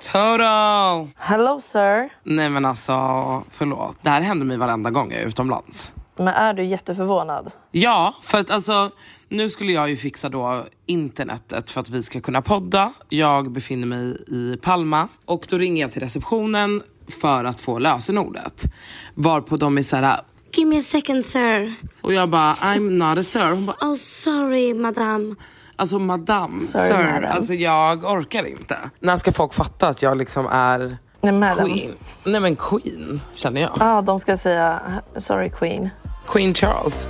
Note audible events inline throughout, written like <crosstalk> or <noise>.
Toto! Hello sir. Nej men alltså, förlåt. Det här händer mig varenda gång jag är utomlands. Men är du jätteförvånad? Ja, för att alltså nu skulle jag ju fixa då internetet för att vi ska kunna podda. Jag befinner mig i Palma och då ringer jag till receptionen för att få lösenordet. Varpå de är såhär, Give me a second, sir. och jag bara I'm not a sir. Hon bara, Oh, sorry, madame. Alltså madame, sir. madam. Alltså jag orkar inte. När ska folk fatta att jag liksom är Nej, madam. queen? Nej men queen, känner jag. Ja, de ska säga sorry queen. Queen Charles.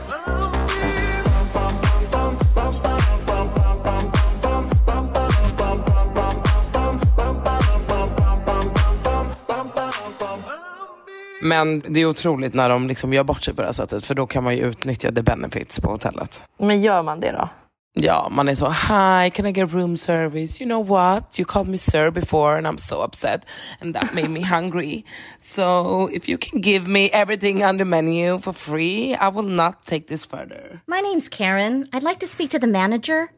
Men det är otroligt när de liksom gör bort sig på det här sättet för då kan man ju utnyttja the benefits på hotellet. Men gör man det då? Ja, man är så hi, can I get room service? You know what? You called me sir before and I'm so upset and that made me hungry. So if you can give me everything on the menu for free, I will not take this further. My name's Karen. I'd like to speak to the manager.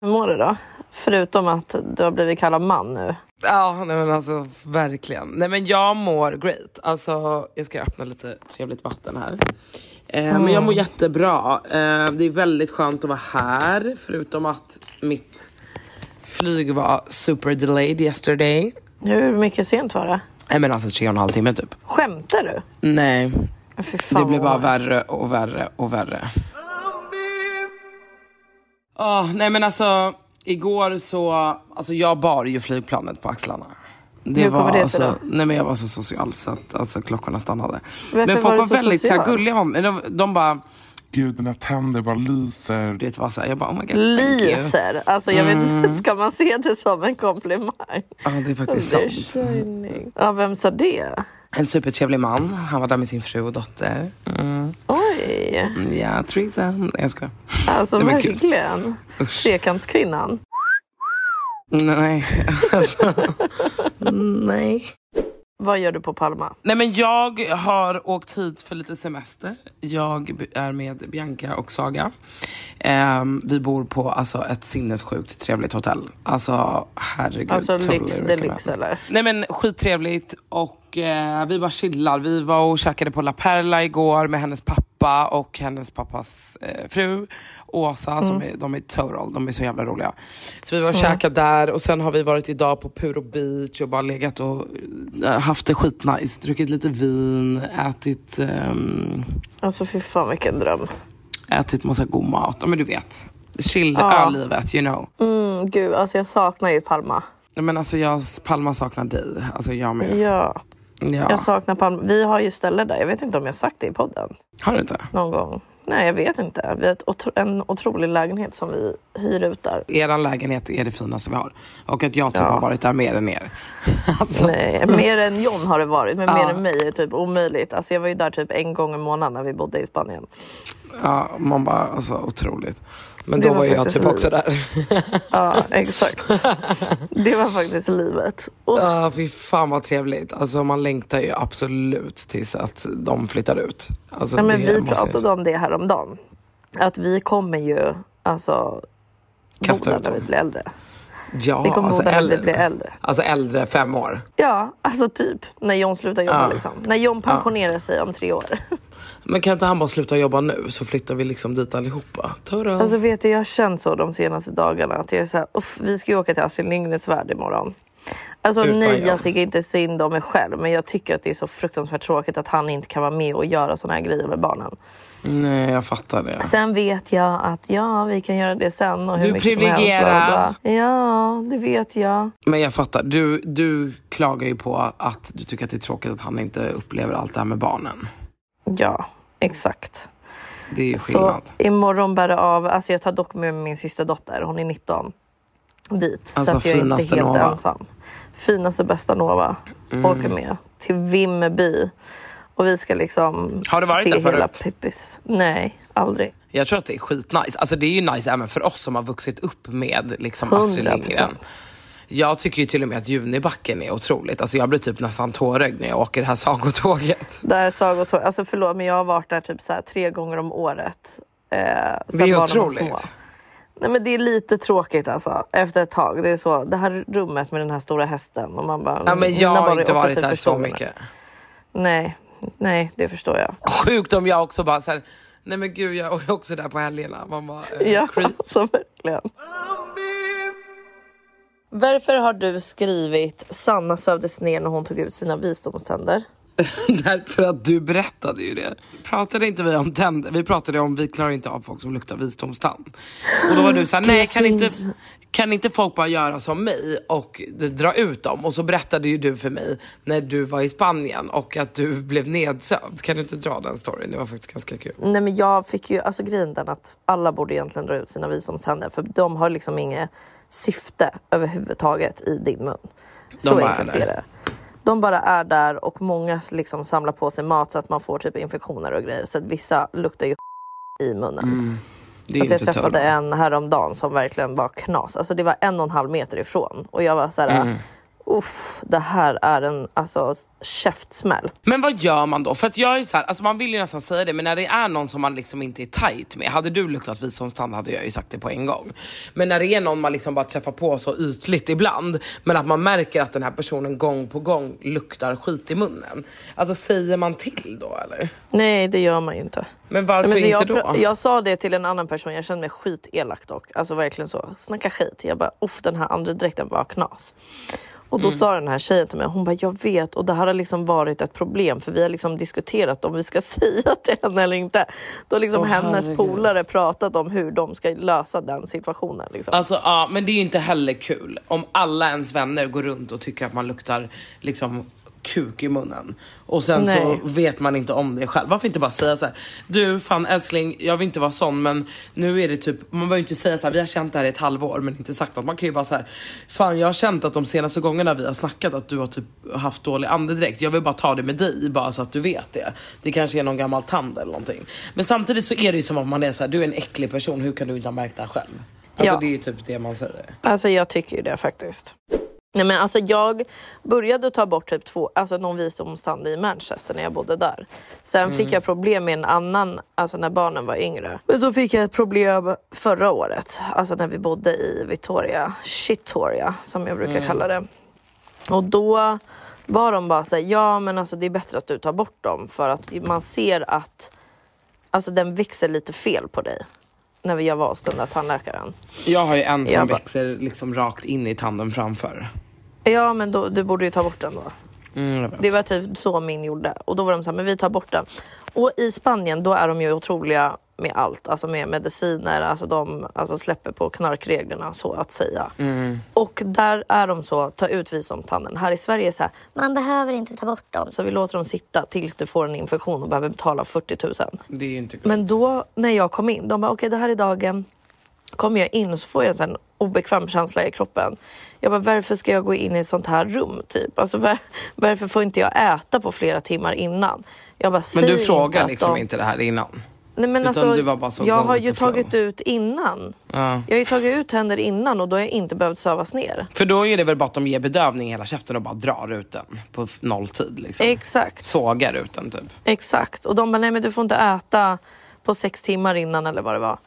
Hur mår du då? Förutom att du har blivit kallad man nu. Ja, nej men alltså verkligen. Nej men jag mår great. Alltså, jag ska öppna lite trevligt vatten här. Eh, Men jag mår jättebra. Eh, det är väldigt skönt att vara här. Förutom att mitt flyg var super delayed yesterday. Hur mycket sent var det? Nej men alltså tre och en halv timme typ. Skämtar du? Nej, det blev bara värre och värre och värre. Åh, nej men alltså, igår så, alltså jag bar ju flygplanet på axlarna. Det Hur var det alltså, nej men jag var så social så att alltså, klockorna stannade. Varför men var folk var så väldigt så här, social? gulliga. med. De, de bara, Gud, dina tänder bara lyser. du vet vad, så här, jag bara oh my god. Lyser. Alltså jag vet Mm. inte, ska man se det som en komplimang? Ja det är faktiskt Det är sant. Ja, vem sa det? En supertrevlig man, han var där med sin fru och dotter. Mm. Oj, Ja. Nej jag skojar. alltså verkligen. Trekantskvinnan. Nej, alltså. nej. Vad gör du på Palma? Nej men jag har åkt hit för lite semester. Jag är med Bianca och Saga. Ehm, vi bor på alltså, ett sinnessjukt trevligt hotell. Alltså herregud. Alltså lyx deluxe eller? Nej men skittrevligt och eh, vi bara chillar. Vi var och käkade på La Perla igår med hennes pappa och hennes pappas eh, fru Åsa. Som är, de är total, de är så jävla roliga. Så vi var och käkade där och sen har vi varit idag på Puro Beach och bara legat och eh, haft det skitnice. Druckit lite vin, ätit, ehm, Alltså fy fan vilken dröm. ätit massa god mat. Ja men du vet. Chill Ja. ölivet, you know. Mm, gud, alltså jag saknar ju Palma. Men alltså jag, Palma saknar dig. Alltså jag med. Ja, Ja. jag saknar Palma. Vi har ju ställe där. Jag vet inte om jag sagt det i podden Har du inte? någon gång. Nej, jag vet inte. Vi har otro- en otrolig lägenhet som vi hyr ut där. Er lägenhet är det finaste vi har. Och att jag typ Ja. har varit där mer än er. <laughs> Alltså, Nej, mer än John har det varit, men Ja. mer än mig är det typ omöjligt. Alltså jag var ju där typ en gång i månaden när vi bodde i Spanien. Ja, man bara, alltså otroligt. Men Det då var var jag typ också där. <laughs> Ja, exakt. Det var faktiskt livet. Och Ja, fy fan vad trevligt. Alltså man längtar ju absolut tills att de flyttar ut. Alltså, Ja, men vi pratade om det häromdagen. Att vi kommer ju alltså Kasta bo där när vi blir äldre. Ja, Vi kommer alltså, där när vi äldre, blir äldre. alltså äldre fem år. Ja, alltså typ när John slutar jobba. Ja. Liksom. När John pensionerar sig om tre år. <laughs> Men kan inte han bara sluta jobba nu så flyttar vi liksom dit allihopa? Tada. Alltså vet du, jag har känt så de senaste dagarna. Att jag är så här, uff, vi ska ju åka till Astrid Lindgrens Värld imorgon. Alltså Utan nej, jag. jag tycker inte synd om mig själv. Men jag tycker att det är så fruktansvärt tråkigt att han inte kan vara med och göra såna här grejer med barnen. Nej, jag fattar det. Sen vet jag att ja, vi kan göra det sen. Och hur Du är privilegierad. Ja, det vet jag. Men jag fattar. Du, du klagar ju på att du tycker att det är tråkigt att han inte upplever allt det här med barnen. Ja, exakt. Det är ju Så skillnad. imorgon bär det av. Alltså jag tar dock med min syster dotter. Hon är 19. Dit. Alltså, så att jag är inte helt Nova. ensam. Finaste bästa Nova. Mm. Åker med till Vimmerby. Och vi ska liksom Har du varit se där hela förut? Pippis. Nej, aldrig. Jag tror att det är skitnice. Alltså det är ju nice även för oss som har vuxit upp med liksom 100%. Astrid Lindgren. Jag tycker ju till och med att Junibacken är otroligt. Alltså jag blir typ nästan tårögd när jag åker det här sagotåget. <laughs> Där är sagotåg. Alltså förlåt men jag har varit där typ så här tre gånger om året. Eh, Det är otroligt. Nej men det är lite tråkigt alltså. Efter ett tag. Det är så. Det här rummet med den här stora hästen. Och man bara, Ja, men jag har inte varit typ där så mycket. Nej, nej det förstår jag. Sjukt om jag också bara så här, nej men gud jag är också där på helgerna. Man bara, eh, Ja, creep. alltså verkligen. Varför har du skrivit Sanna sövdes ner när hon tog ut sina visdomständer? <laughs> Därför att du berättade ju det. Pratade inte vi om tänder? Vi pratade om vi klarar inte av folk som luktar visdomstand. Och då var du såhär, nej kan inte, finns- kan inte folk bara göra som mig och dra ut dem? Och så berättade ju du för mig när du var i Spanien och att du blev nedsövd. Kan du inte dra den storyn? Det var faktiskt ganska kul. Nej men jag fick ju, alltså grejen den att alla borde egentligen dra ut sina visdomständer för de har liksom inget syfte överhuvudtaget i din mun. Så bara är enkelt är det. De bara är där och många liksom samlar på sig mat så att man får typ infektioner och grejer. Så att vissa luktar ju <laughs> i munnen. Är Alltså jag träffade törr. en häromdagen som verkligen var knas. Alltså det var en och en halv meter ifrån. Och jag var så här, Mm. Uff, det här är en alltså, käftsmäll. Men vad gör man då? För att jag är så här, alltså man vill ju nästan säga det, men när det är någon som man liksom inte är tight med. Hade du luktat visdomstand hade jag ju sagt det på en gång. Men när det är någon man liksom bara träffar på så ytligt ibland, men att man märker att den här personen gång på gång luktar skit i munnen. Alltså säger man till då eller? Nej, det gör man ju inte. Men varför Men inte jag, då? jag sa det till en annan person, jag kände mig skitelak dock. Alltså verkligen så. Snacka skit. Jag bara, uff den här andra dräkten var knas. Och Mm. då sa den här tjejen till mig, hon bara, jag vet och det här har liksom varit ett problem för vi har liksom diskuterat om vi ska <laughs> säga till henne eller inte. Då har liksom Åh, hennes herregud. polare pratat om hur de ska lösa den situationen. Liksom. Alltså ja, men det är ju inte heller kul om alla ens vänner går runt och tycker att man luktar liksom kuk i munnen. Och sen Nej. så vet man inte om det själv. Varför inte bara säga så här: du fan älskling, jag vill inte vara sån men nu är det typ, man behöver inte säga så här, vi har känt det här i ett halvår men inte sagt något. Man kan ju bara så här, fan jag har känt att de senaste gångerna vi har snackat att du har typ haft dålig andedräkt. Jag vill bara ta det med dig bara så att du vet det. Det kanske är någon gammal tand eller någonting. Men samtidigt så är det ju som om man är så här, du är en äcklig person, hur kan du inte ha märkt det här själv? Alltså Ja. det är ju typ det man säger. Alltså jag tycker ju det faktiskt. Nej, men alltså jag började ta bort typ två, alltså någon visdomstand i Manchester när jag bodde där. Sen fick jag problem med en annan, alltså när barnen var yngre. Men så fick jag ett problem förra året, alltså när vi bodde i Victoria, Shitoria som jag brukar kalla det. Och då var de bara såhär, ja men alltså det är bättre att du tar bort dem för att man ser att alltså den växer lite fel på dig. När jag var hos den där tandläkaren. Jag har ju en som Jag växer liksom rakt in i tanden framför. Ja men då, du borde ju ta bort den då. Mm. Det var typ så min gjorde. Och då var de så här, men vi tar bort den. Och i Spanien då är de ju otroliga med allt. Alltså med mediciner, alltså de alltså släpper på knarkreglerna så att säga. Och där är de så, ta ut visdomstanden. Här i Sverige är så här, Man behöver inte ta bort dem. så vi låter dem sitta tills du får en infektion och behöver betala 40 000. Det är inte Men då när jag kom in, de bara okej det här är dagen. Kommer jag in så får jag en obekväm känsla i kroppen. Jag bara varför ska jag gå in i ett sånt här rum typ? Alltså var, varför får inte jag äta på flera timmar innan? Jag bara, Men "Säg du inte frågar liksom de... inte det här innan? Nej, men utan alltså, du var bara så jag har ju tagit ut innan. Ja. Jag har ju tagit ut händer innan och då har jag inte behövt sövas ner. För då är det väl bara att de ger bedövning i hela käften och bara drar ut den på nolltid liksom. Exakt. Sågar ut den typ. Exakt. Och de bara, nej men du får inte äta på sex timmar innan eller vad det var.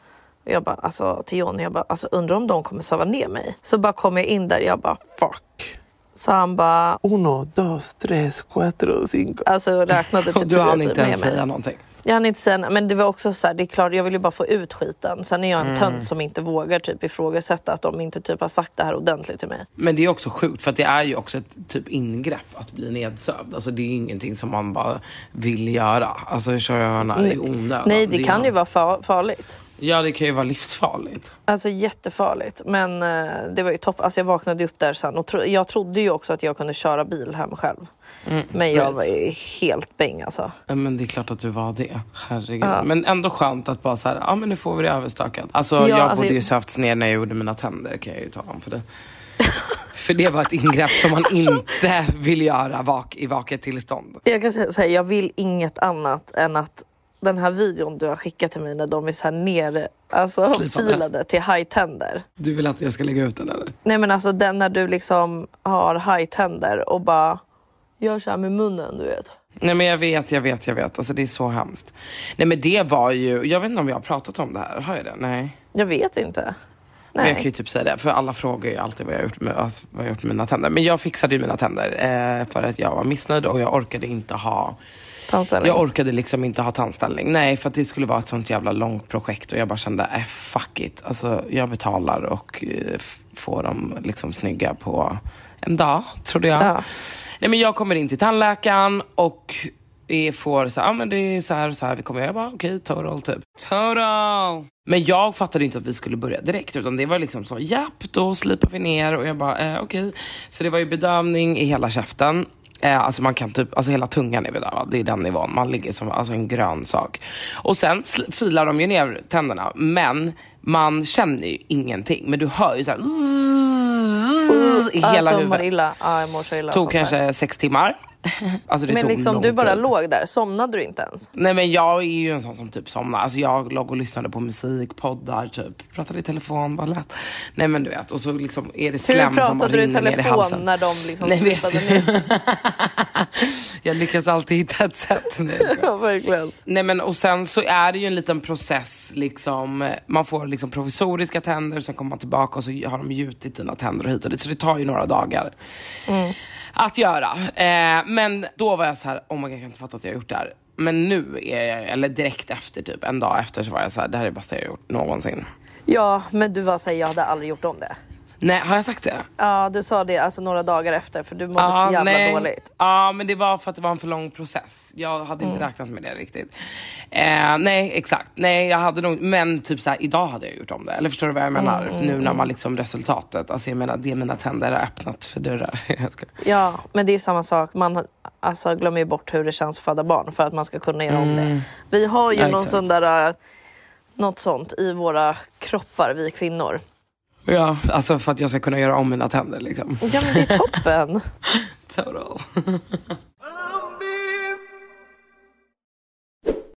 Och jag bara, alltså till Johnny, jag bara, alltså undrar om de kommer söva ner mig. Så bara kom jag in där, jag bara, Fuck. så han bara, Uno, dos, tres, cuatro, cinco. alltså räknade till <laughs> Och du hann tio inte ens säga någonting. Jag hann inte säga, men det var också så här, det är klart jag vill ju bara få ut skiten. Sen är jag en Mm. tönt som inte vågar typ ifrågasätta att de inte typ har sagt det här ordentligt till mig. Men det är också sjukt för att det är ju också ett typ ingrepp att bli nedsövd. Alltså det är ju ingenting som man bara vill göra. Alltså menar? I onödan. Nej, det är- kan ju vara fa- farligt. Ja, det kan ju vara livsfarligt. Alltså jättefarligt. Men eh, det var ju topp. Alltså jag vaknade upp där sen och tro- jag trodde ju också att jag kunde köra bil hem själv. Men jag right. var ju helt bäng alltså. Men det är klart att du var det. Herregud. Ja. Men ändå skönt att bara så här, ja men nu får vi det överstökat. Alltså Ja, jag alltså- borde ju sövts ner när jag gjorde mina tänder kan jag ju tala om för dig. <laughs> för det var ett ingrepp som man inte vill göra vak i vaket tillstånd. Jag kan säga så här, jag vill inget annat än att den här videon du har skickat till mig när de är så här nere, alltså Slipade. filade till high-tänder. Du vill att jag ska lägga ut den eller? Nej men alltså den när du liksom har high-tänder och bara gör så här med munnen du vet. Nej men jag vet, jag vet, jag vet. Alltså det är så hemskt. Nej men det var ju, jag vet inte om jag har pratat om det här. Har jag det? Nej. Jag vet inte. Men jag kan ju Nej. typ säga det, för alla frågar ju alltid vad jag har gjort med, vad jag gjort med mina tänder. Men jag fixade ju mina tänder eh, för att jag var missnöjd och jag orkade inte ha Tandställning. Jag orkade liksom inte ha tandställning. Nej, för att det skulle vara ett sånt jävla långt projekt och jag bara kände, äh, fuck it. Alltså, jag betalar och eh, får dem liksom snygga på en dag, trodde jag. Ja. Nej, men jag kommer in till tandläkaren och får så här, ah, men det är så här så här vi kommer göra. Jag bara, okej, total typ. Total! Men jag fattade inte att vi skulle börja direkt utan det var liksom så, japp, då slipar vi ner och jag bara, eh, okej. Så det var ju bedövning i hela käften. Eh, alltså man kan typ, alltså hela tungan är bedövad, det är den nivån. Man ligger som alltså en grön sak. Och sen filar de ju ner tänderna, men man känner ju ingenting. Men du hör ju såhär i hela alltså, huvudet. illa. Ja, jag mår så illa. tog kanske sex timmar. Alltså Men liksom du bara tid. låg där, somnade du inte ens? Nej men jag är ju en sån som typ somnar. Alltså jag låg och lyssnade på musik, poddar, typ. Pratade i telefon, bara lät. Nej men du vet, och så liksom är det Hur slem som bara pratade du i rinner ner i telefon halsen. när de liksom Nej, ner? <laughs> jag lyckas alltid hitta ett sätt. Nej. <laughs> Ja, verkligen. Nej men och sen så är det ju en liten process liksom. Man får liksom provisoriska tänder, sen kommer man tillbaka och så har de gjutit dina tänder och hit och dit. Så det tar ju några dagar att göra. Eh, men då var jag så här, oh my god jag kan inte fatta att jag har gjort det här. Men nu är jag, eller direkt efter typ, en dag efter så var jag så här, det här är det bästa jag har gjort någonsin. Ja, men du var såhär, jag hade aldrig gjort om det. Nej, har jag sagt det? Ja, du sa det alltså några dagar efter för du mådde så jävla dåligt. Ja, men det var för att det var en för lång process. Jag hade inte Mm. räknat med det riktigt. Eh, nej, exakt. Nej, jag hade nog, men typ så här, idag hade jag gjort om det. Eller förstår du vad jag menar? Mm, nu när man liksom resultatet, alltså jag menar det mina tänder har öppnat för dörrar. <laughs> Ja, men det är samma sak. Man alltså, glömmer ju bort hur det känns att föda barn för att man ska kunna göra om det. Vi har ju Ja, någon exakt. sån där, äh, något sånt i våra kroppar, vi kvinnor. Ja, alltså för att jag ska kunna göra om mina tänder liksom. Ja, men det är toppen. <laughs> Total.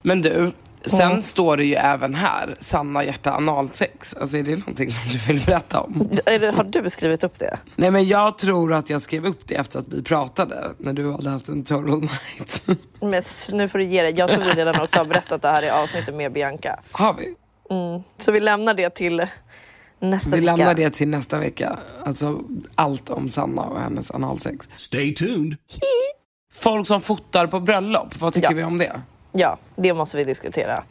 Men du, sen står det ju även här, Sanna hjärta analsex. Alltså är det någonting som du vill berätta om? Det- har du skrivit upp det? Nej men jag tror att jag skrev upp det efter att vi pratade, när du hade haft en total night. <laughs> Men nu får du ge dig. Jag tror vi redan också har berättat det här i avsnittet med Bianca. Har vi? Mm. Så vi lämnar det till nästa Vi vecka. lämnar det till nästa vecka. Alltså allt om Sanna och hennes analsex. Stay tuned. Folk som fotar på bröllop, vad tycker Ja. vi om det? Ja, det måste vi diskutera.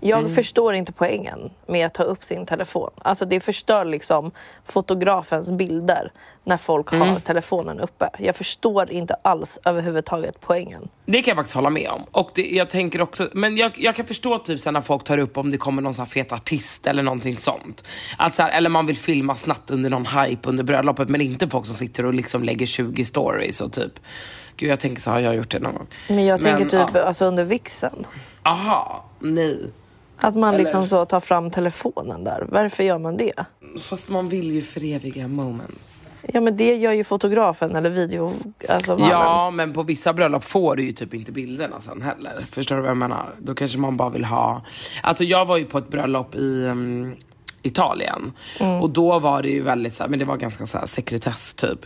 Jag Mm. förstår inte poängen med att ta upp sin telefon. Alltså det förstör liksom fotografens bilder när folk Mm. har telefonen uppe. Jag förstår inte alls överhuvudtaget poängen. Det kan jag faktiskt hålla med om. Och det, jag tänker också, men jag, jag kan förstå typ sen när folk tar upp om det kommer någon sån fet artist eller någonting sånt. Att så här, eller man vill filma snabbt under någon hype under bröllopet men inte folk som sitter och liksom lägger 20 stories och typ Gud jag tänker så har jag gjort det någon gång? Men jag tänker typ ja. alltså under vixen. Aha, nej. Att man Eller- liksom så tar fram telefonen där. Varför gör man det? Fast man vill ju föreviga moments. Ja men det gör ju fotografen eller video... Alltså mannen. Ja, men på vissa bröllop får du ju typ inte bilderna sen heller. Förstår du vad jag menar? Då kanske man bara vill ha... Alltså jag var ju på ett bröllop i um, Italien. Och då var det ju väldigt så här, men det var ganska så här sekretess typ.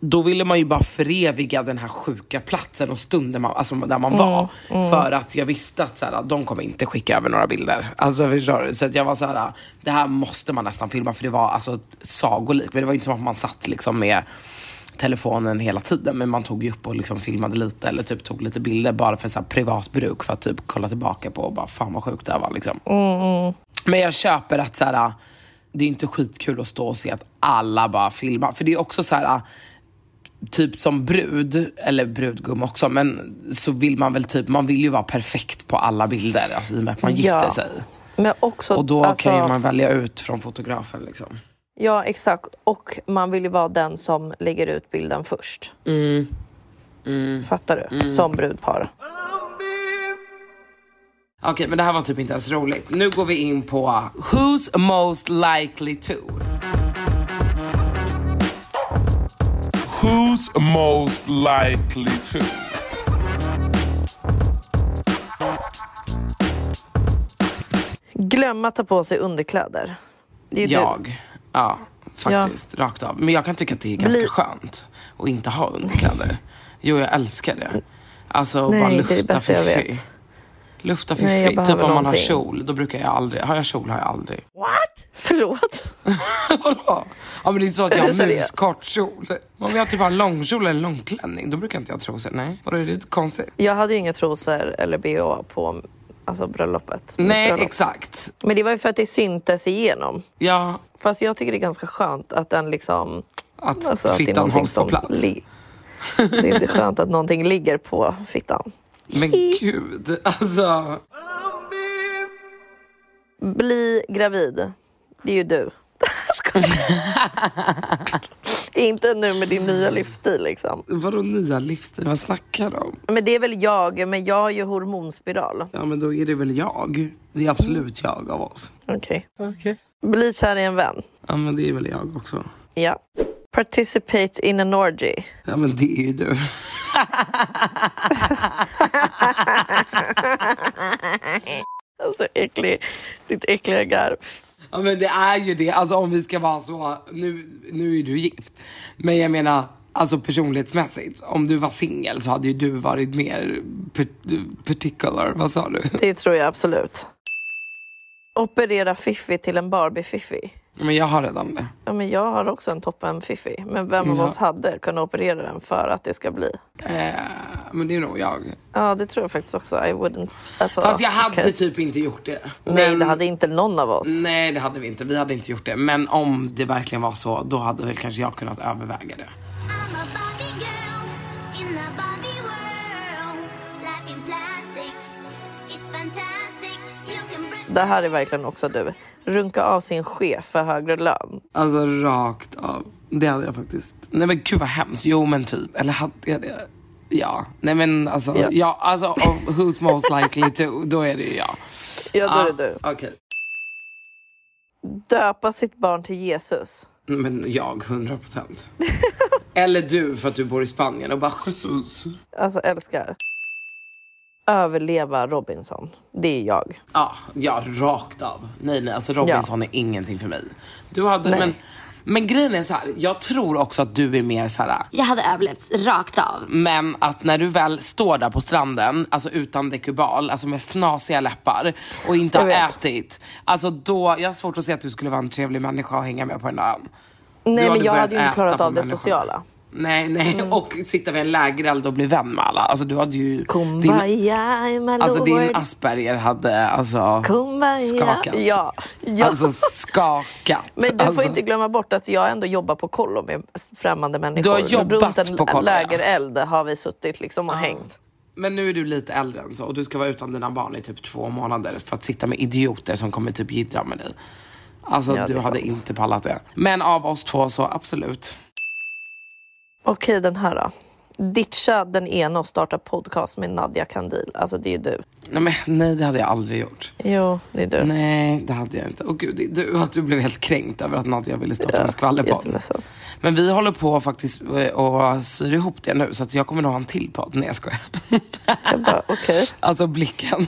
Då ville man ju bara föreviga den här sjuka platsen och stunden man, alltså där man var. För att jag visste att så här, de kommer inte skicka över några bilder. Alltså förstår du? Så att jag var så här, det här måste man nästan filma för det var alltså sagolikt. Men det var inte som att man satt liksom med telefonen hela tiden. Men man tog ju upp och liksom filmade lite eller typ tog lite bilder bara för så privat bruk för att typ kolla tillbaka på och bara fan vad sjukt det här var. Liksom. Men jag köper att så här, det är inte skitkul att stå och se att alla bara filmar. För det är också så här typ som brud, eller brudgum också, men så vill man väl typ, man vill ju vara perfekt på alla bilder, alltså i och med att man gifter Ja. sig. Men också, Och då alltså, kan ju man välja ut från fotografen liksom. Ja, exakt. Och man vill ju vara den som lägger ut bilden först. Mm. Fattar du? Som brudpar. Okej, men det här var typ inte ens roligt. Nu går vi in på Who's most likely to? Who's most likely to? Glömma ta på sig underkläder. Det är ju du. Jag. Ja, faktiskt. Rakt av. Men jag kan tycka att det är ganska Bli- skönt att inte ha underkläder. Jo, jag älskar det. Alltså Nej, bara det är det lufta bästa jag vet. Lufta Nej, jag fiffi. Typ om man har kjol, då brukar jag aldrig... Har jag kjol har jag aldrig. Förlåt? <laughs> Vadå? Ja men det är inte så att jag har muskort kjol. Om jag typ har långkjol eller långklänning, då brukar inte jag ha trosor. Nej, vadå är det konstigt? Jag hade ju inga trosor eller bh på alltså, bröllopet. Nej, bröllop. exakt. Men det var ju för att det syntes igenom. Ja, Fast jag tycker det är ganska skönt att den liksom... att Alltså, att fittan någonting hålls på plats. Det är skönt att någonting ligger på fittan. Men gud, alltså. Bli gravid. Det är ju du. <laughs> Inte nu med din nya livsstil liksom. Vadå nya livsstil? Vad snackar du om? Men det är väl jag, men jag har ju hormonspiral. Ja men då är det väl jag. Det är absolut jag av oss. Okej. Bli kär i en vän. Ja men det är väl jag också. Ja. Participate in an orgy. Ja men det är ju du. <laughs> Alltså äcklig, ditt äckliga garv. Ja men det är ju det. Alltså om vi ska vara så. Nu, nu är du gift. Men jag menar. Alltså personlighetsmässigt. Om du var singel så hade ju du varit mer particular. Vad sa du? Det tror jag absolut. Operera Fiffi till en Barbie-Fiffi. Men jag har redan det. Ja, men jag har också en toppen Fiffi. Men vem av Ja. oss hade kunnat operera den för att det ska bli? Eh, men det är nog jag. Ja, det tror jag faktiskt också. I wouldn't... Alltså, Fast jag hade okej. typ inte gjort det. Nej, Men- det hade inte någon av oss. Nej, det hade vi inte. Vi hade inte gjort det. Men om det verkligen var så, då hade väl kanske jag kunnat överväga det. Det här är verkligen också du. Runka av sin chef för högre lön. Alltså rakt av. Det hade jag faktiskt. Nej men gud vad hemskt. Jo men typ. Eller hade jag det? Ja. Nej men alltså. Ja. Ja, alltså who's most likely to, då är det ju jag. Ja, då är det Ah, du. Okej. Döpa sitt barn till Jesus. Men jag, 100 procent. Eller du för att du bor i Spanien och bara Jesus. Alltså älskar. Överleva Robinson. Det är jag. Ja, ja, rakt av. Nej, nej, alltså Robinson är ingenting för mig. Du hade, Nej. men, men grejen är så här, jag tror också att du är mer så här, Jag hade överlevt rakt av. men att när du väl står där på stranden, alltså utan dekubal, alltså med fnasiga läppar och inte har ätit, alltså då, jag har svårt att se att du skulle vara en trevlig människa att hänga med på den där ön. Nej, men jag hade ju inte klarat av det människorna. sociala. Nej, nej, och sitta vid en lägereld och bli vän med alla. Alltså du hade ju... Din, Kumbaya, my alltså din Asperger hade alltså Kumbaya. skakat. Ja. ja. Alltså skakat. men du alltså, får inte glömma bort att jag ändå jobbar på kollo med främmande människor. Du har jobbat Runt en på kollo, ja. lägereld har vi suttit liksom och hängt. Men nu är du lite äldre än så och du ska vara utan dina barn i typ två månader för att sitta med idioter som kommer typ jiddra med dig. Alltså Ja, du hade sant. inte pallat det. Men av oss två så absolut. Okej, den här då. Ditcha den ena och starta podcast med Nadja Kandil. Alltså det är du. Nej, men, nej det hade jag aldrig gjort. Jo, det är du. Nej det hade jag inte. Och gud, det- du, att du blev helt kränkt över att Nadja ville starta en skvallerpodd. Jätteledsen. Men vi håller på faktiskt eh, och syr ihop det nu så att jag kommer nog ha en till podd. Nej jag skojar. <laughs> Jag bara, okej. Alltså blicken.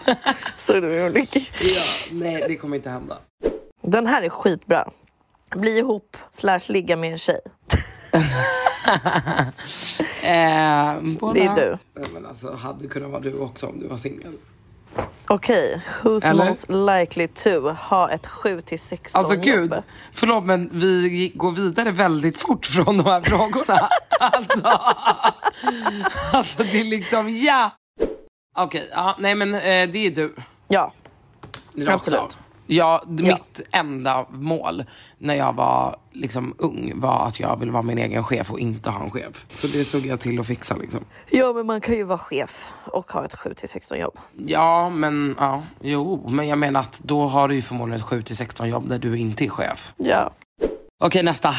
Så är det Ulrika. ja, nej det kommer inte hända. Den här är skitbra. Bli ihop slash ligga med en tjej. <laughs> Eh, båda. Det är du. Nej, men alltså, hade kunnat vara du också om du var singel. Okej, who's Eller? most likely to ha ett 7 till 16 Alltså jobb? gud, förlåt men vi går vidare väldigt fort från de här frågorna. <laughs> alltså, <laughs> alltså det är liksom ja. Okej, ja, nej men eh, det är du. Ja, Rakt Absolut. av. Ja, Ja. mitt enda mål när jag var liksom ung var att jag ville vara min egen chef och inte ha en chef. Så det såg jag till att fixa liksom. ja men man kan ju vara chef och ha ett 7 till 16 jobb. Ja, men ja, jo, men jag menar att då har du ju förmodligen ett 7 till 16 jobb där du inte är chef. Ja. Okej, nästa.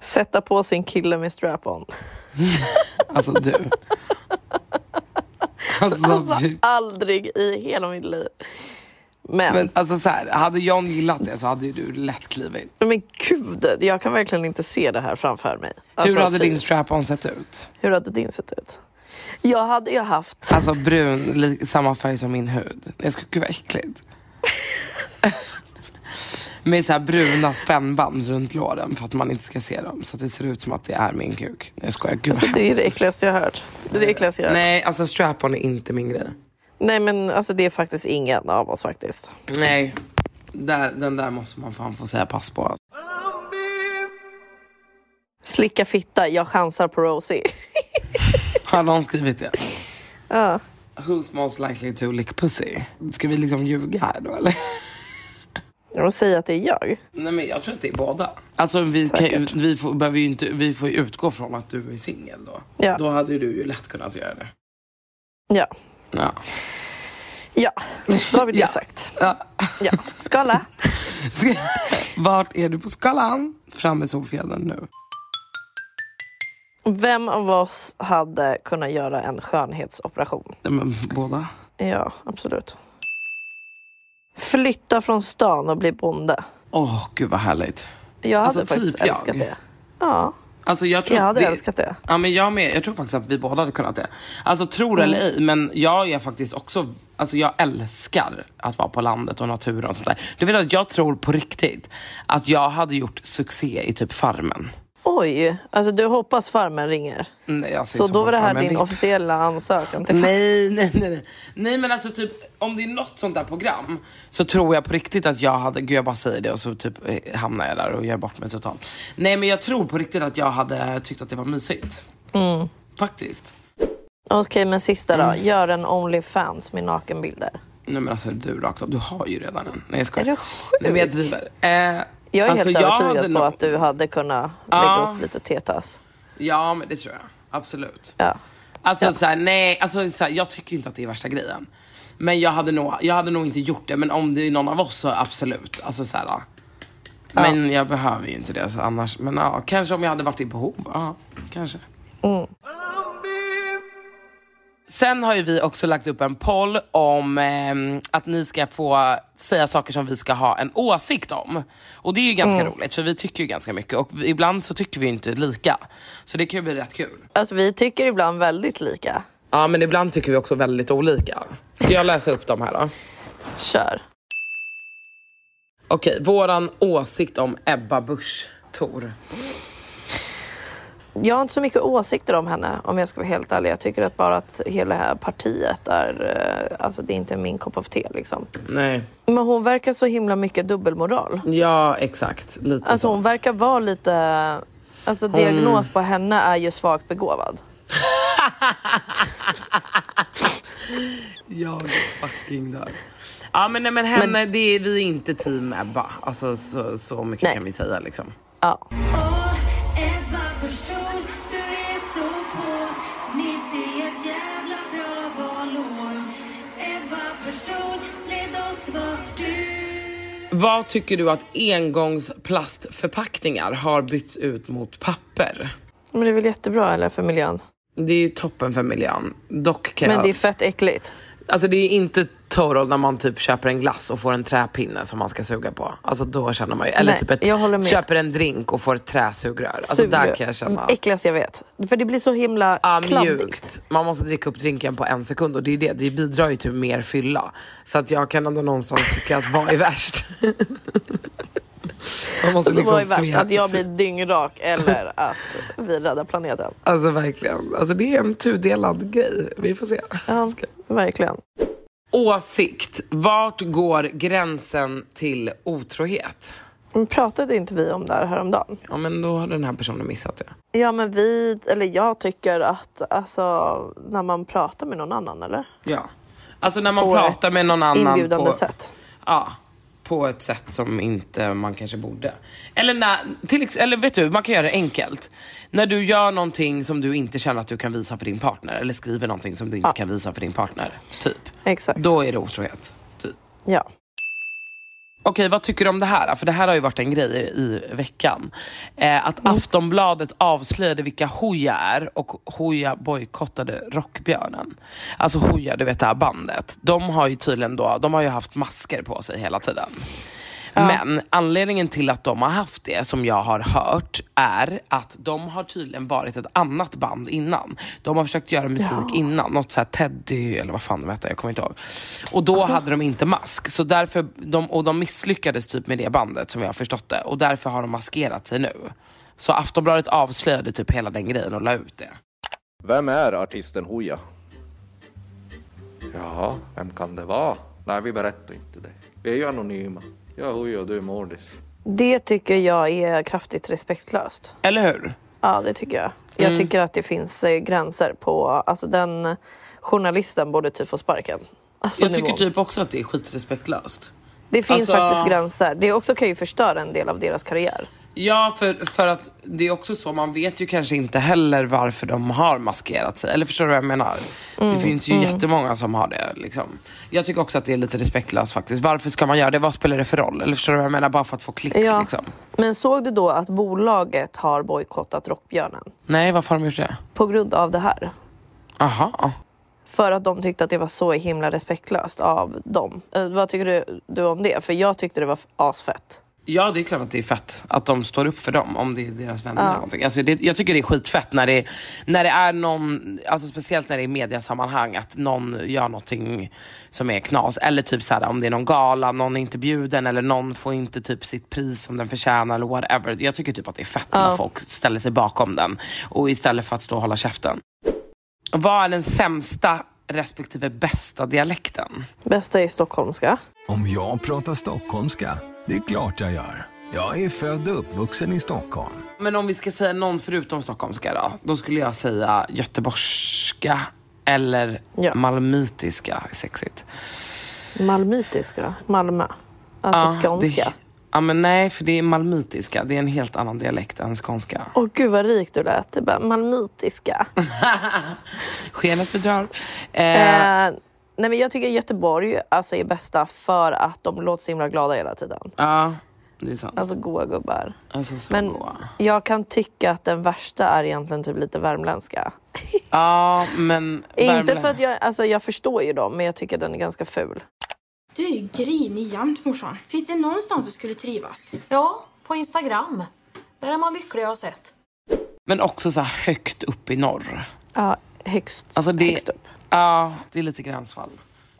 Sätta på sin kille med strap-on. <laughs> Alltså du. <laughs> Alltså, fy- Aldrig i hela mitt liv. Men, men alltså så här, hade John gillat det så hade ju du lätt klivit. men gud, jag kan verkligen inte se det här framför mig. Alltså, Hur hade din strap-on sett ut? Hur hade din sett ut? Jag hade ju haft... Alltså brun, samma färg som min hud. Jag skulle, gud vad äckligt. <laughs> Med så här bruna spännband runt låren för att man inte ska se dem. Så att det ser ut som att det är min kuk. Jag skojar, gud Alltså, det är det äckligaste jag har hört. Det är det äckligaste jag har hört. Nej, alltså strap-on är inte min grej. Nej men alltså det är faktiskt ingen av oss faktiskt. Nej, där, den där måste man fan få säga pass på. Slicka fitta, jag chansar på Rosie. <laughs> Har någon skrivit det? ja. Who's most likely to lick pussy? Ska vi liksom ljuga här då eller? Jag säger att det är jag. Nej men jag tror att det är båda. Alltså vi, kan, vi, får, behöver ju inte, vi får ju utgå från att du är singel då. Ja. Då hade ju du ju lätt kunnat göra det. Ja. Ja. Ja, då har vi det Ja. sagt. ja. Ja. Skala. Ska- Vart är du på skalan? Fram med solfjädern nu. Vem av oss hade kunnat göra en skönhetsoperation? Nej, men båda. Ja, absolut. Flytta från stan och bli bonde. Åh gud vad härligt. Jag hade Alltså, faktiskt typ jag. älskat det. Ja, Alltså jag tror jag hade det, älskat det. Ja men jag med. Jag tror faktiskt att vi båda hade kunnat det. Alltså tror eller Mm. ej, men jag är faktiskt också, alltså jag älskar att vara på landet och naturen och sånt där. Du vet att jag tror på riktigt att jag hade gjort succé i typ Farmen. Oj, alltså du hoppas farmen ringer. Nej, jag ser Så så då var det här din VIP. officiella ansökan till Nej, <laughs> nej, nej, nej. Nej men alltså typ om det är något sånt där program så tror jag på riktigt att jag hade, gud jag bara säger det och så typ eh, hamnar jag där och gör bort mig totalt. Nej men jag tror på riktigt att jag hade tyckt att det var mysigt. Mm. Faktiskt. Okej, men sista då. Mm. Gör en Onlyfans med nakenbilder. Nej men alltså du rakt av, du har ju redan en. Nej jag Är skojar. du Nej men jag sjuk? driver. Eh, Jag är alltså, helt övertygad på nog- att du hade kunnat lägga Ja. upp lite tetas. Ja men det tror jag. Absolut. Ja. Alltså Ja. så här, nej, alltså, så här, jag tycker inte att det är värsta grejen. Men jag hade, nog, jag hade nog inte gjort det, men om det är någon av oss så absolut. Alltså, så här, men jag behöver ju inte det så annars. Men ja, kanske om jag hade varit i behov. Ja, kanske. Mm. Sen har ju vi också lagt upp en poll om ehm, att ni ska få säga saker som vi ska ha en åsikt om. Och det är ju ganska Mm. roligt för vi tycker ju ganska mycket och ibland så tycker vi inte lika. Så det kan ju bli rätt kul. Alltså vi tycker ibland väldigt lika. Ja, men ibland tycker vi också väldigt olika. Ska jag läsa upp dem här då? Kör. Okej, våran åsikt om Ebba Busch Thor. Jag har inte så mycket åsikter om henne om jag ska vara helt ärlig. Jag tycker att bara att hela det här partiet är, eh, alltså det är inte min kopp av te liksom. Nej. Men hon verkar så himla mycket dubbelmoral. Ja, exakt. Lite Alltså så. hon verkar vara lite, alltså diagnos på henne är ju svagt begåvad. <laughs> Jag fucking dör. Ja, men, nej, men henne, det är, vi är inte team Ebba. Alltså så, så mycket Nej. kan vi säga liksom. Ja. Mitt i ett jävla bra valår Ebba förstår, led oss vart du Vad tycker du att engångsplastförpackningar har bytts ut mot papper? Men det är väl jättebra eller för miljön? Det är ju toppen för miljön. Dock kan Men jag... det är fett äckligt. Alltså det är inte total när man typ köper en glass och får en träpinne som man ska suga på. Alltså då känner man ju, eller Nej, typ ett, köper en drink och får ett träsugrör. Alltså där kan jag känna, Äckligast jag vet. För det blir så himla ja, kladdigt. mjukt. Man måste dricka upp drinken på en sekund och det är det, det bidrar ju till mer fylla. Så att jag kan ändå någonstans tycka att vad är värst? <laughs> man måste Alltså, liksom vad är värst? sveta- Att jag blir dyngrak eller att vi räddar planeten? Alltså verkligen, alltså det är en tudelad grej. Vi får se. Ja, verkligen. Åsikt. Vart går gränsen till otrohet? Men pratade inte vi om det här häromdagen? Ja, men då har den här personen missat det. Ja men vi, eller jag tycker att alltså när man pratar med någon annan eller? Ja. Alltså när man På pratar med någon annan inbjudande på, sätt. Ja, på ett sätt som inte man kanske borde. Eller, när, till, eller vet du, man kan göra det enkelt. När du gör någonting som du inte känner att du kan visa för din partner. Eller skriver någonting som du inte kan visa för din partner. Typ. Exakt. Då är det otrohet. Typ. Ja. Okej, vad tycker du om det här? För det här har ju varit en grej i veckan. Eh, att Mm. Aftonbladet avslöjade vilka Hooja är och Hooja bojkottade Rockbjörnen. Alltså Hooja, du vet det här bandet. De har ju tydligen då, de har ju haft masker på sig hela tiden. Men anledningen till att de har haft det, som jag har hört, är att de har tydligen varit ett annat band innan. De har försökt göra musik innan, något såhär Teddy eller vad fan de hette, jag kommer inte ihåg. Och då hade de inte mask, så därför, de, och de misslyckades typ med det bandet som jag har förstått det. Och därför har de maskerat sig nu. Så Aftonbladet avslöjade typ hela den grejen och la ut det. Vem är artisten Hooja? Ja, vem kan det vara? Nej, vi berättar inte det. Vi är ju anonyma. Jag och du är Mordis. Det tycker jag är kraftigt respektlöst. Eller hur? Ja det tycker jag. Jag Mm. tycker att det finns eh, gränser på, alltså den journalisten borde typ få sparken. Alltså, Jag tycker nivån. typ också att det är skitrespektlöst. Det finns alltså- faktiskt gränser. Det också kan ju förstöra en del av deras karriär. Ja, för, för att det är också så, man vet ju kanske inte heller varför de har maskerat sig. Eller förstår du vad jag menar? Mm, det finns ju jättemånga som har det. Liksom. Jag tycker också att det är lite respektlöst faktiskt. Varför ska man göra det? Vad spelar det för roll? Eller förstår du vad jag menar? Bara för att få klicks Ja. liksom. Men såg du då att bolaget har bojkottat Rockbjörnen? Nej, varför har de gjort det? På grund av det här. Aha. För att de tyckte att det var så himla respektlöst av dem. Eh, vad tycker du, du om det? För jag tyckte det var asfett. Ja, det är klart att det är fett att de står upp för dem om det är deras vänner. eller någonting. Alltså, det, jag tycker det är skitfett när det, när det är någon, alltså speciellt när det är i mediasammanhang, att någon gör någonting som är knas. Eller typ så här, om det är någon gala, någon är inte bjuden eller någon får inte typ sitt pris som den förtjänar eller whatever. Jag tycker typ att det är fett när folk ställer sig bakom den. Och istället för att stå och hålla käften. Vad är den sämsta respektive bästa dialekten? Bästa är stockholmska. Om jag pratar stockholmska? Det är klart jag gör. Jag är född och uppvuxen i Stockholm. Men om vi ska säga någon förutom stockholmska då? Då skulle jag säga göteborgska eller Ja. malmöitiska. Sexigt. Malmöitiska. Malmö. Alltså skånska. Det, ja men nej, för det är malmöitiska. Det är en helt annan dialekt än skånska. Åh gud vad rik du lät. Det är bara malmöitiska. <laughs> Skenet bedrar. Eh, Eh, nej men jag tycker Göteborg alltså är bästa för att de låter så himla glada hela tiden. ja, det är sant. Alltså goa gubbar. Alltså så Men goa. jag kan tycka att den värsta är egentligen typ lite värmländska. <laughs> Ja, men... Inte för att jag, alltså jag förstår ju dem men jag tycker den är ganska ful. Du är ju grinig jämt morsan. Finns det någonstans du skulle trivas? Ja, på Instagram. Där är man lycklig har jag sett. Men också så här högt upp i norr. Ja, högst, Alltså det, högst upp. Ja, det är lite gränsfall.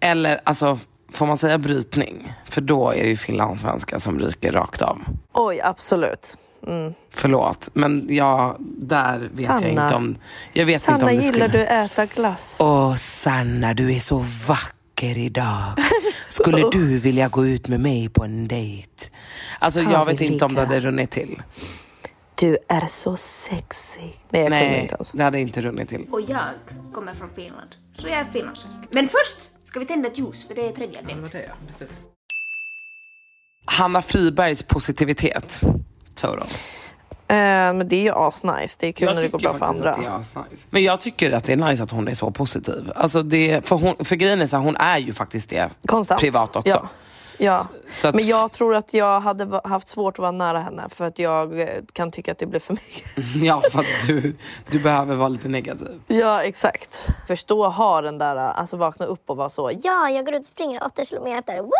Eller alltså, får man säga brytning? För då är det ju finlandssvenska som ryker rakt av. Oj, absolut. Mm. Förlåt, men jag, där vet jag Sanna. inte om... Jag vet inte Sanna, om det gillar skulle... du äta glass? Åh Sanna, du är så vacker idag. <laughs> Skulle du vilja gå ut med mig på en dejt? Alltså Ska jag vet inte om det hade runnit till. Du är så sexy. Nej, jag Nej, inte ens. det hade inte runnit till. Och jag kommer från Finland, så jag är finlandssvensk. Men först ska vi tända ett ljus, för det är tredje advent. Hanna Fribergs positivitet. Total. Eh, men det är ju asnice. Det är kul Jag när det går bra för andra. att det är asnice. Men jag tycker att det är nice att hon är så positiv. Alltså det, för, hon, för grejen är så här, hon är ju faktiskt det Konstant. privat också. Ja. Ja. Att- Men jag tror att jag hade haft svårt att vara nära henne för att jag eh, kan tycka att det blir för mycket. <laughs> Ja, för att du, du behöver vara lite negativ. Ja, exakt. Förstå ha den där, alltså vakna upp och vara så. Ja, jag går ut och springer 8 kilometer. Woo!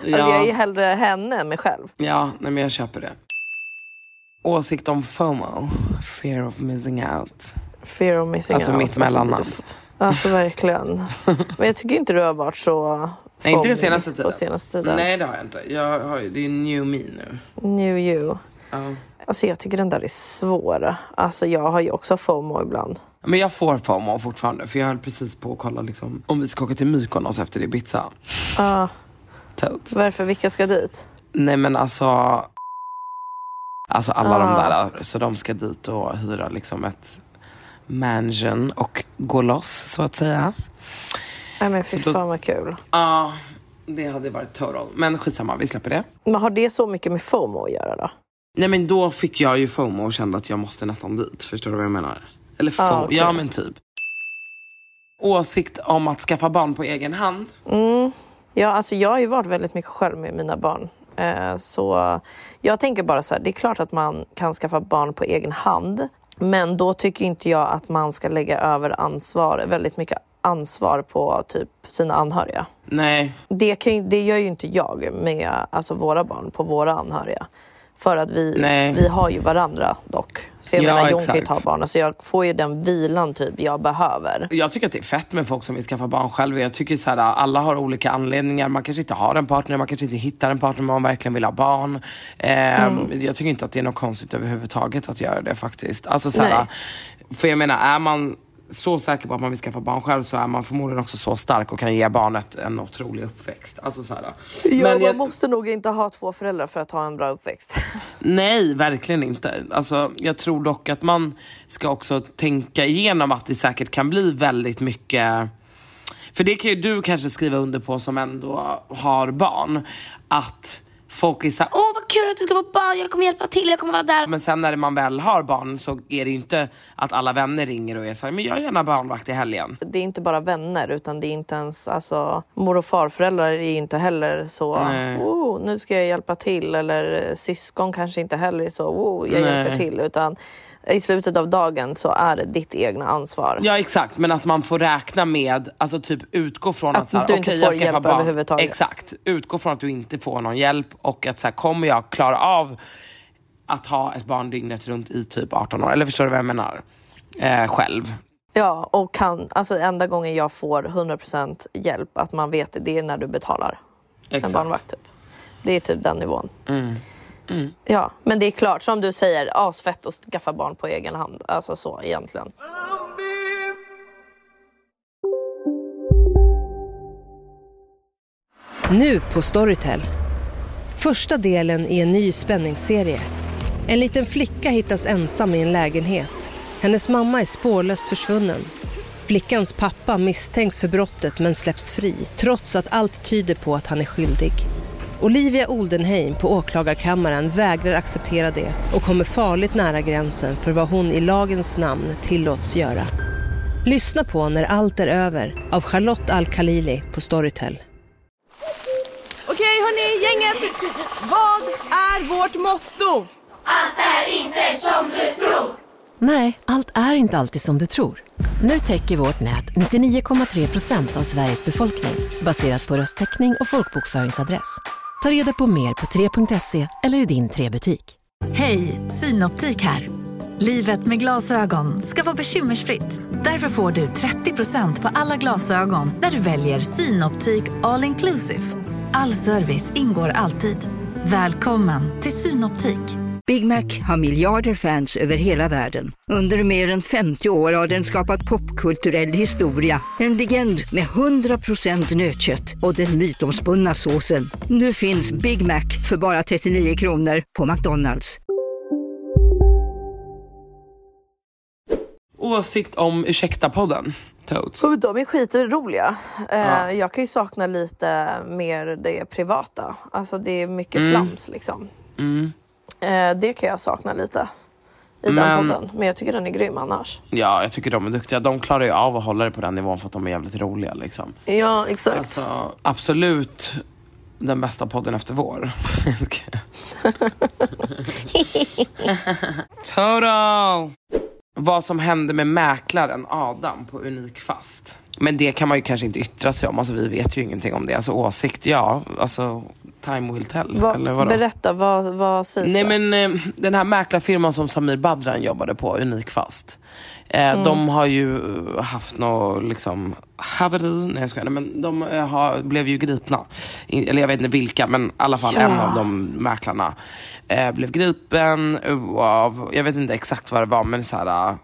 Alltså, Ja. jag är ju hellre henne än mig själv. Ja, nej, men jag köper det. Åsikt om FOMO, fear of missing out. Fear of missing Alltså out. mitt mellannamn. Alltså verkligen. <laughs> Men jag tycker inte du har varit så Nej, inte den senaste på tiden. senaste tiden. Nej, det har jag inte. Jag har, det är new me nu. New you. Ja. Alltså jag tycker den där är svår. Alltså jag har ju också FOMO ibland. Men jag får FOMO fortfarande för jag höll precis på att kolla liksom, om vi ska åka till Mykonos efter Ibiza. Ja. Totes. Varför? Vilka ska dit? Nej men alltså, alltså alla de Ah. där, så de ska dit och hyra liksom ett mansion och gå loss så att säga. Nej men fy Så då- fan vad kul. Ja, det hade varit total. Men skitsamma, vi släpper det. Men har det så mycket med FOMO att göra då? Nej men då fick jag ju FOMO och kände att jag måste nästan dit. Förstår du vad jag menar? Eller FOMO, Ah, okej. ja men typ. Åsikt om att skaffa barn på egen hand. Mm. Ja, alltså jag har ju varit väldigt mycket själv med mina barn. Eh, så jag tänker bara så här, det är klart att man kan skaffa barn på egen hand. Men då tycker inte jag att man ska lägga över ansvar, väldigt mycket ansvar på typ sina anhöriga. Nej, Det, kan, det gör ju inte jag med alltså, våra barn på våra anhöriga. För att vi, Nej. vi har ju varandra dock. Så jag Ja, menar, Jon kan ju ta barn. Så jag får ju den vilan typ jag behöver. jag tycker att det är fett med folk som vill skaffa barn själva. Jag tycker så här, alla har olika anledningar. Man kanske inte har en partner, man kanske inte hittar en partner men man verkligen vill ha barn. Ehm, Mm. Jag tycker inte att det är något konstigt överhuvudtaget att göra det faktiskt. Alltså, så här, för jag menar, är man så säker på att man vill skaffa barn själv så är man förmodligen också så stark och kan ge barnet en otrolig uppväxt. Alltså, så här, Ja, Men man jag- måste nog inte ha två föräldrar för att ha en bra uppväxt. <laughs> Nej, verkligen inte. Alltså, jag tror dock att man ska också tänka igenom att det säkert kan bli väldigt mycket... För det kan ju du kanske skriva under på som ändå har barn. Att folk är såhär, Åh vad kul att du ska få barn, jag kommer hjälpa till, jag kommer vara där. men sen när man väl har barn så är det ju inte att alla vänner ringer och är såhär, men jag är gärna barnvakt i helgen. Det är inte bara vänner utan det är inte ens, alltså mor och farföräldrar är inte heller så, Nej. oh, nu ska jag hjälpa till eller syskon kanske inte heller är så, oh, jag Nej. hjälper till utan i slutet av dagen så är det ditt egna ansvar. Ja exakt, men att man får räkna med, alltså typ utgå från att, Att så här, du inte jag får få hjälp barn. överhuvudtaget. Exakt, utgå från att du inte får någon hjälp och att så här, kommer jag klara av att ha ett barn dygnet runt i typ 18 år? Eller förstår du vad jag menar? Eh, själv. Ja, och kan, alltså enda gången jag får 100% hjälp, att man vet det, det är när du betalar en Exakt. barnvakt. Typ. Det är typ den nivån. Mm. Mm. Ja, men det är klart, som du säger, asfett att skaffa barn på egen hand. Alltså så egentligen. Nu på Storytel. Första delen i en ny spänningsserie. En liten flicka hittas ensam i en lägenhet. Hennes mamma är spårlöst försvunnen. Flickans pappa misstänks för brottet men släpps fri trots att allt tyder på att han är skyldig. Olivia Oldenheim på åklagarkammaren vägrar acceptera det och kommer farligt nära gränsen för vad hon i lagens namn tillåts göra. Lyssna på När allt är över av Charlotte Al-Khalili på Storytel. Okej hörni, gänget. Vad är vårt motto? Allt är inte som du tror. Nej, allt är inte alltid som du tror. Nu täcker vårt nät 99,3 procent av Sveriges befolkning baserat på röstteckning och folkbokföringsadress. Ta reda på mer på 3.se eller i din 3-butik. Hej, Synoptik här. Livet med glasögon ska vara bekymmersfritt. Därför får du 30% på alla glasögon när du väljer Synoptik All Inclusive. All service ingår alltid. Välkommen till Synoptik. Big Mac har miljarder fans över hela världen. Under mer än 50 år har den skapat popkulturell historia. En legend med 100% nötkött och den mytomspunna såsen. Nu finns Big Mac för bara 39 kronor på McDonalds. Åsikt om Ursäkta-podden. Och de är skitroliga. Eh, Ja. Jag kan ju sakna lite mer det privata. Alltså det är mycket Mm. flams liksom. Mm. Eh, det kan jag sakna lite i Men- den podden. Men jag tycker den är grym annars. Ja, jag tycker de är duktiga. De klarar ju av att hålla det på den nivån för att de är jävligt roliga. Liksom. Ja, exakt. Alltså, absolut den bästa podden efter vår. <laughs> Total! Vad som hände med mäklaren Adam på Unikfast. Men det kan man ju kanske inte yttra sig om. Alltså, vi vet ju ingenting om det. Alltså åsikt, ja. Alltså, time will tell. Va, eller vadå? berätta, vad, vad sägs Nej men eh, den här mäklarfirman som Samir Badran jobbade på, Unikfast. Eh, Mm. De har ju haft något liksom haveri, nej jag skojar, nej, men de eh, har, blev ju gripna. I, eller jag vet inte vilka, men i alla fall Ja. en av de mäklarna eh, blev gripen av, jag vet inte exakt vad det var, men så här, eh,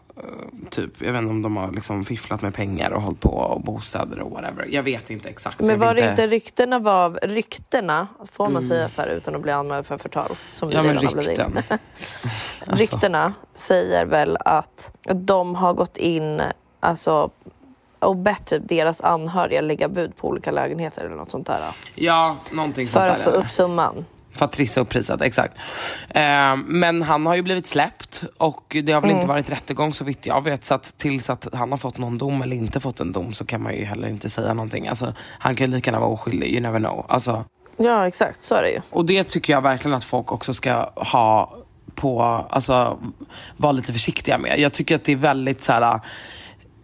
typ, jag vet inte om de har liksom fifflat med pengar och hållit på och bostäder och whatever. Jag vet inte exakt. Men var det inte ryktena var, ryktena, får man säga så här utan att bli anmäld för förtal? Som Mm. Ja men rykten. <laughs> Ryktena säger väl att de har gått in alltså, och bett typ deras anhöriga lägga bud på olika lägenheter eller något sånt där. Ja, någonting sånt För där. att få upp summan. För att trissa upp priset, exakt. Eh, men han har ju blivit släppt och det har väl Mm. inte varit rättegång så vitt jag vet. Så att tills att han har fått någon dom eller inte fått en dom så kan man ju heller inte säga någonting. Alltså, han kan ju lika gärna vara oskyldig, you never know. Alltså, Ja exakt, så är det ju. och det tycker jag verkligen att folk också ska ha på, alltså vara lite försiktiga med. Jag tycker att det är väldigt så här.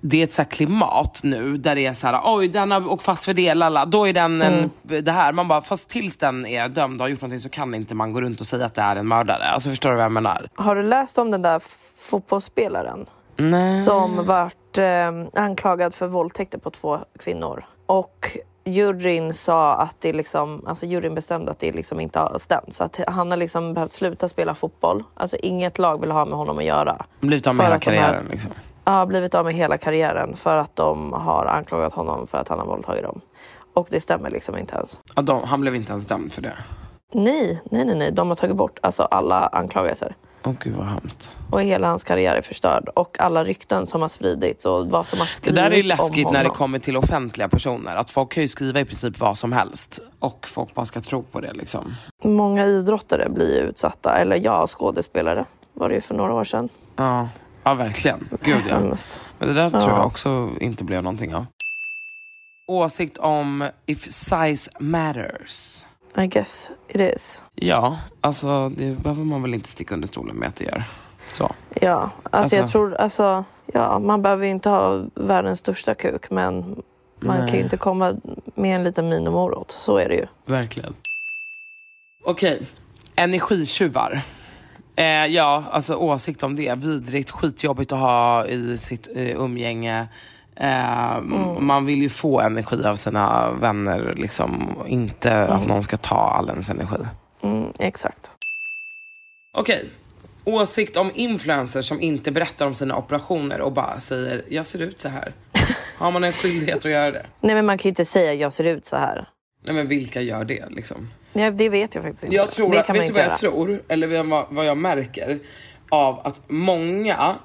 Det är ett så klimat nu där det är så här, oj den har åkt fast för det, lalla. då är den en, det här. Man bara, fast tills den är dömd och har gjort någonting så kan inte man gå runt och säga att det är en mördare. Alltså förstår du vad jag menar? Har du läst om den där fotbollsspelaren? Nej. Som vart eh, anklagad för våldtäkter på två kvinnor. Och juryn sa att det liksom, alltså juryn bestämde att det liksom inte har stämt. Så att han har liksom behövt sluta spela fotboll. Alltså inget lag vill ha med honom att göra. Blivit av med hela karriären liksom. Ja, blivit av med hela karriären för att de har anklagat honom för att han har våldtagit dem. Och det stämmer liksom inte ens. Ja, de, han blev inte ens dömd för det. Nej, nej, nej, nej. De har tagit bort alltså, alla anklagelser. Åh gud vad hemskt. Och hela hans karriär är förstörd. Och alla rykten som har spridits och vad som har Det skrivits där är ju om läskigt när det kommer till offentliga personer. Att folk kan ju skriva i princip vad som helst. Och folk bara ska tro på det liksom. Många idrottare blir utsatta. Eller ja, skådespelare var det ju för några år sedan. Ja, ja verkligen. Gud ja. Men det där tror Ja. jag också inte blev någonting av. Åsikt om if size matters. I guess it is. Ja, alltså det behöver man väl inte sticka under stolen med att det gör. Så. Ja, alltså, jag Alltså- tror, alltså, ja, man behöver ju inte ha världens största kuk men man kan Nej. ju inte komma med en liten minimorot. Så är det ju. Verkligen. Okej, energitjuvar. Eh, ja, alltså åsikt om det. Vidrigt, skitjobbigt att ha i sitt eh, umgänge. Eh, Man vill ju få energi av sina vänner, liksom. Inte att någon ska ta all ens energi. Mm, exakt. Okej. Åsikt om influencers som inte berättar om sina operationer och bara säger jag ser ut så här. <laughs> Har man en skyldighet att göra det? Nej men man kan ju inte säga jag ser ut så här. Nej men vilka gör det liksom? Nej, det vet jag faktiskt inte. Jag tror, det kan vet du vad göra. jag tror? Eller vad, vad jag märker? Av att många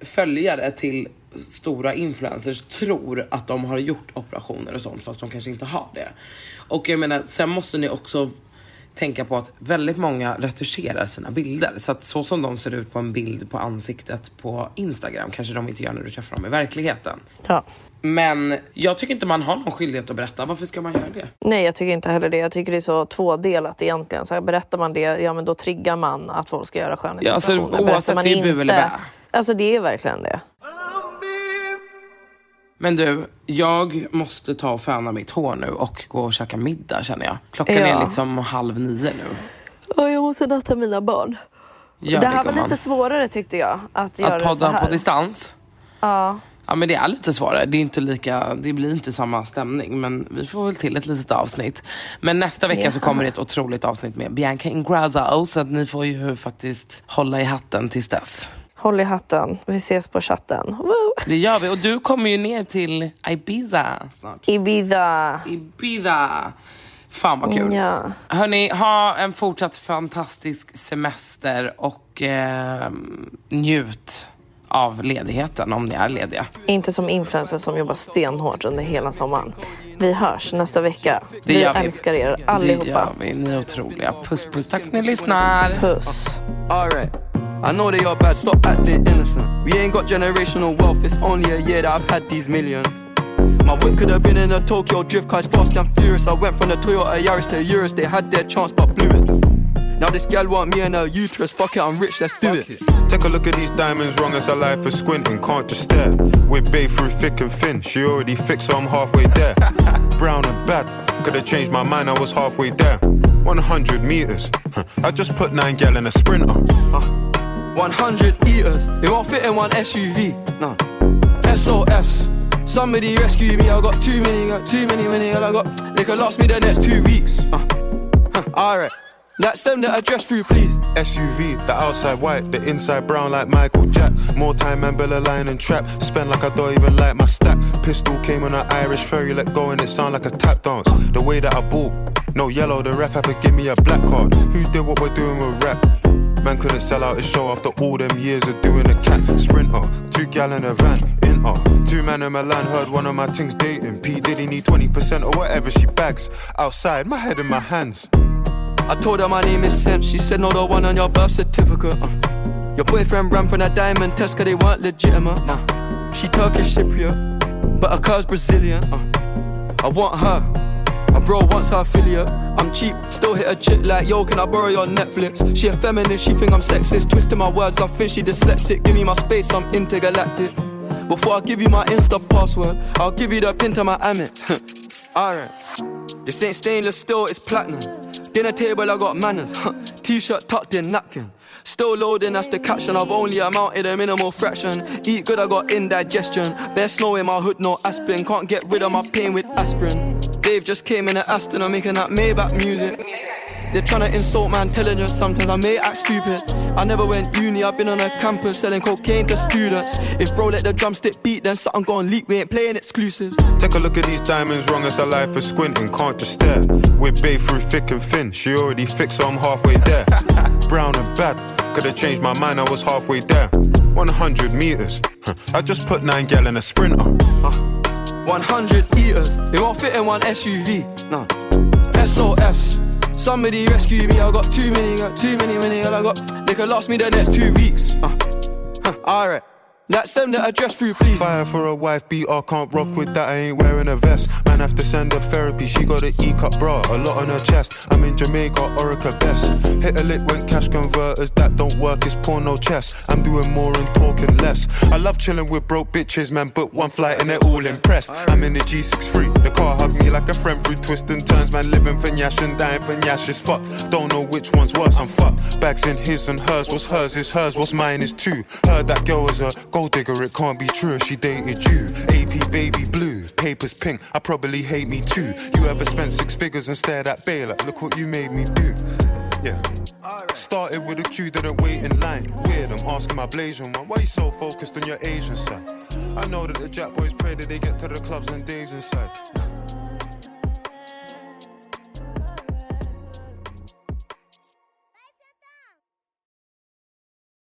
följare till stora influencers tror att de har gjort operationer och sånt fast de kanske inte har det. Och jag menar, sen måste ni också tänka på att väldigt många retuscherar sina bilder. Så att så som de ser ut på en bild på ansiktet på Instagram kanske de inte gör när du träffar dem i verkligheten. Ja. Men jag tycker inte man har någon skyldighet att berätta. Varför ska man göra det? Nej jag tycker inte heller det. Jag tycker det är så tvådelat egentligen. Så här, berättar man det, ja men då triggar man att folk ska göra Ja, alltså, oavsett, man det är bu eller bä. Alltså det är verkligen det. Men du, jag måste ta och föna mitt hår nu och gå och käka middag känner jag. Klockan Ja. är liksom halv nio nu. Ja, jag måste natta mina barn. Gör det här var gumman. lite svårare tyckte jag. Att, Att det så podda på distans? Ja. Ja men det är lite svårare. Det, är inte lika, det blir inte samma stämning. Men vi får väl till ett litet avsnitt. Men nästa vecka så Ja. kommer det ett otroligt avsnitt med Bianca Ingrosso. Så att ni får ju faktiskt hålla i hatten tills dess. Håll i hatten. Vi ses på chatten. Woo! Det gör vi. Och du kommer ju ner till Ibiza snart. Ibiza. Ibiza. Fan vad kul. Ja. Hörni, ha en fortsatt fantastisk semester och eh, njut av ledigheten om ni är lediga. Inte som influencers som jobbar stenhårt under hela sommaren. Vi hörs nästa vecka. Det vi gör vi. älskar er Det allihopa. gör vi. Ni är otroliga. Puss puss. Tack för att ni lyssnar. Puss. Alright. I know they are bad, stop acting innocent. We ain't got generational wealth, it's only a year that I've had these millions. My whip could have been in a Tokyo drift car, it's fast and furious. I went from the Toyota Yaris to Urus, they had their chance but blew it. Now this gal want me and her uterus, fuck it, I'm rich, let's do it. Take a look at these diamonds, wrong as a life for squinting, can't just stare. We're babe through thick and thin, she already fixed, so I'm halfway there. <laughs> Brown and bad, could have changed my mind, I was halfway there. 100 meters, I just put nine gal in a sprinter. 100 eaters, it won't fit in one SUV. No. SOS. Somebody rescue me, I got too many, got too many, many, I got. They could last me the next two weeks. Uh, huh, Alright. Like send the address through, please. SUV, the outside white, the inside brown like Michael Jack. More time and Bella line and trap. Spend like I don't even like my stack. Pistol came on an Irish ferry, let go and it sound like a tap dance. The way that I bought, no yellow, the ref had to give me a black card. Who did what we're doing with rap? Man couldn't sell out his show after all them years of doing a cat sprinter. Two gal in a van, in her. Two man in Milan heard one of my things dating. P Diddy need 20% or whatever she bags. Outside, my head in my hands. I told her my name is Sen. She said, No, the one on your birth certificate. Uh. Your boyfriend ran from that diamond test cause they weren't legitimate. Uh. She Turkish Cypriot, but her car's Brazilian. Uh. I want her. My bro wants her affiliate. I'm cheap, still hit a chick like, yo, can I borrow your Netflix? She a feminist, she think I'm sexist. Twisting my words, I think she dyslexic. Give me my space, I'm intergalactic. Before I give you my Insta password, I'll give you the pin to my Amex. <laughs> Alright. This ain't stainless steel, it's platinum. Dinner table, I got manners. <laughs> T-shirt tucked in, napkin. Still loading, that's the caption. I've only amounted a minimal fraction. Eat good, I got indigestion. Bare snow in my hood, no aspirin. Can't get rid of my pain with aspirin. Dave just came in at Aston, I'm making that Maybach music. They're trying to insult my intelligence, sometimes I may act stupid. I never went uni, I've been on a campus selling cocaine to students. If bro let the drumstick beat, then something gon' leak, we ain't playing exclusives. Take a look at these diamonds, wrong as a life for squinting, can't just stare. We're babe through thick and thin, she already fixed, so I'm halfway there. <laughs> Brown and bad, could've changed my mind, I was halfway there. 100 meters, I just put nine gal in a sprinter. 100 eaters, they won't fit in one SUV. No. SOS. Somebody rescue me, I got too many, got too many, many, I got. They could last me the next two weeks. Uh, huh, Alright. Like send the address through, please. Fire for a wife, beat I can't rock with that. I ain't wearing a vest. Man, have to send her therapy. She got an E cup bra, a lot on her chest. I'm in Jamaica, Orica best. Hit a lick when cash converters that don't work. It's porno chess. I'm doing more and talking less. I love chilling with broke bitches, man. But one flight and they're all impressed. I'm in the G63. The car hugged me like a friend through twists and turns. Man, living for Nyash and dying for Nyash is fuck. Don't know which one's worse. I'm fucked. Bags in his and hers. What's hers is hers. What's mine is two. Heard that girl was a gold digger. It can't be true. She dated you. AP baby blue. Papers pink. I probably hate me too. You ever spent six figures and stared at Baylor? Look what you made me do. Yeah. Started with a queue, didn't wait in line. Weird, I'm asking my Blasian one. Why you so focused on your Asian side? I know that the Jack boys pray that they get to the clubs and Dave's inside.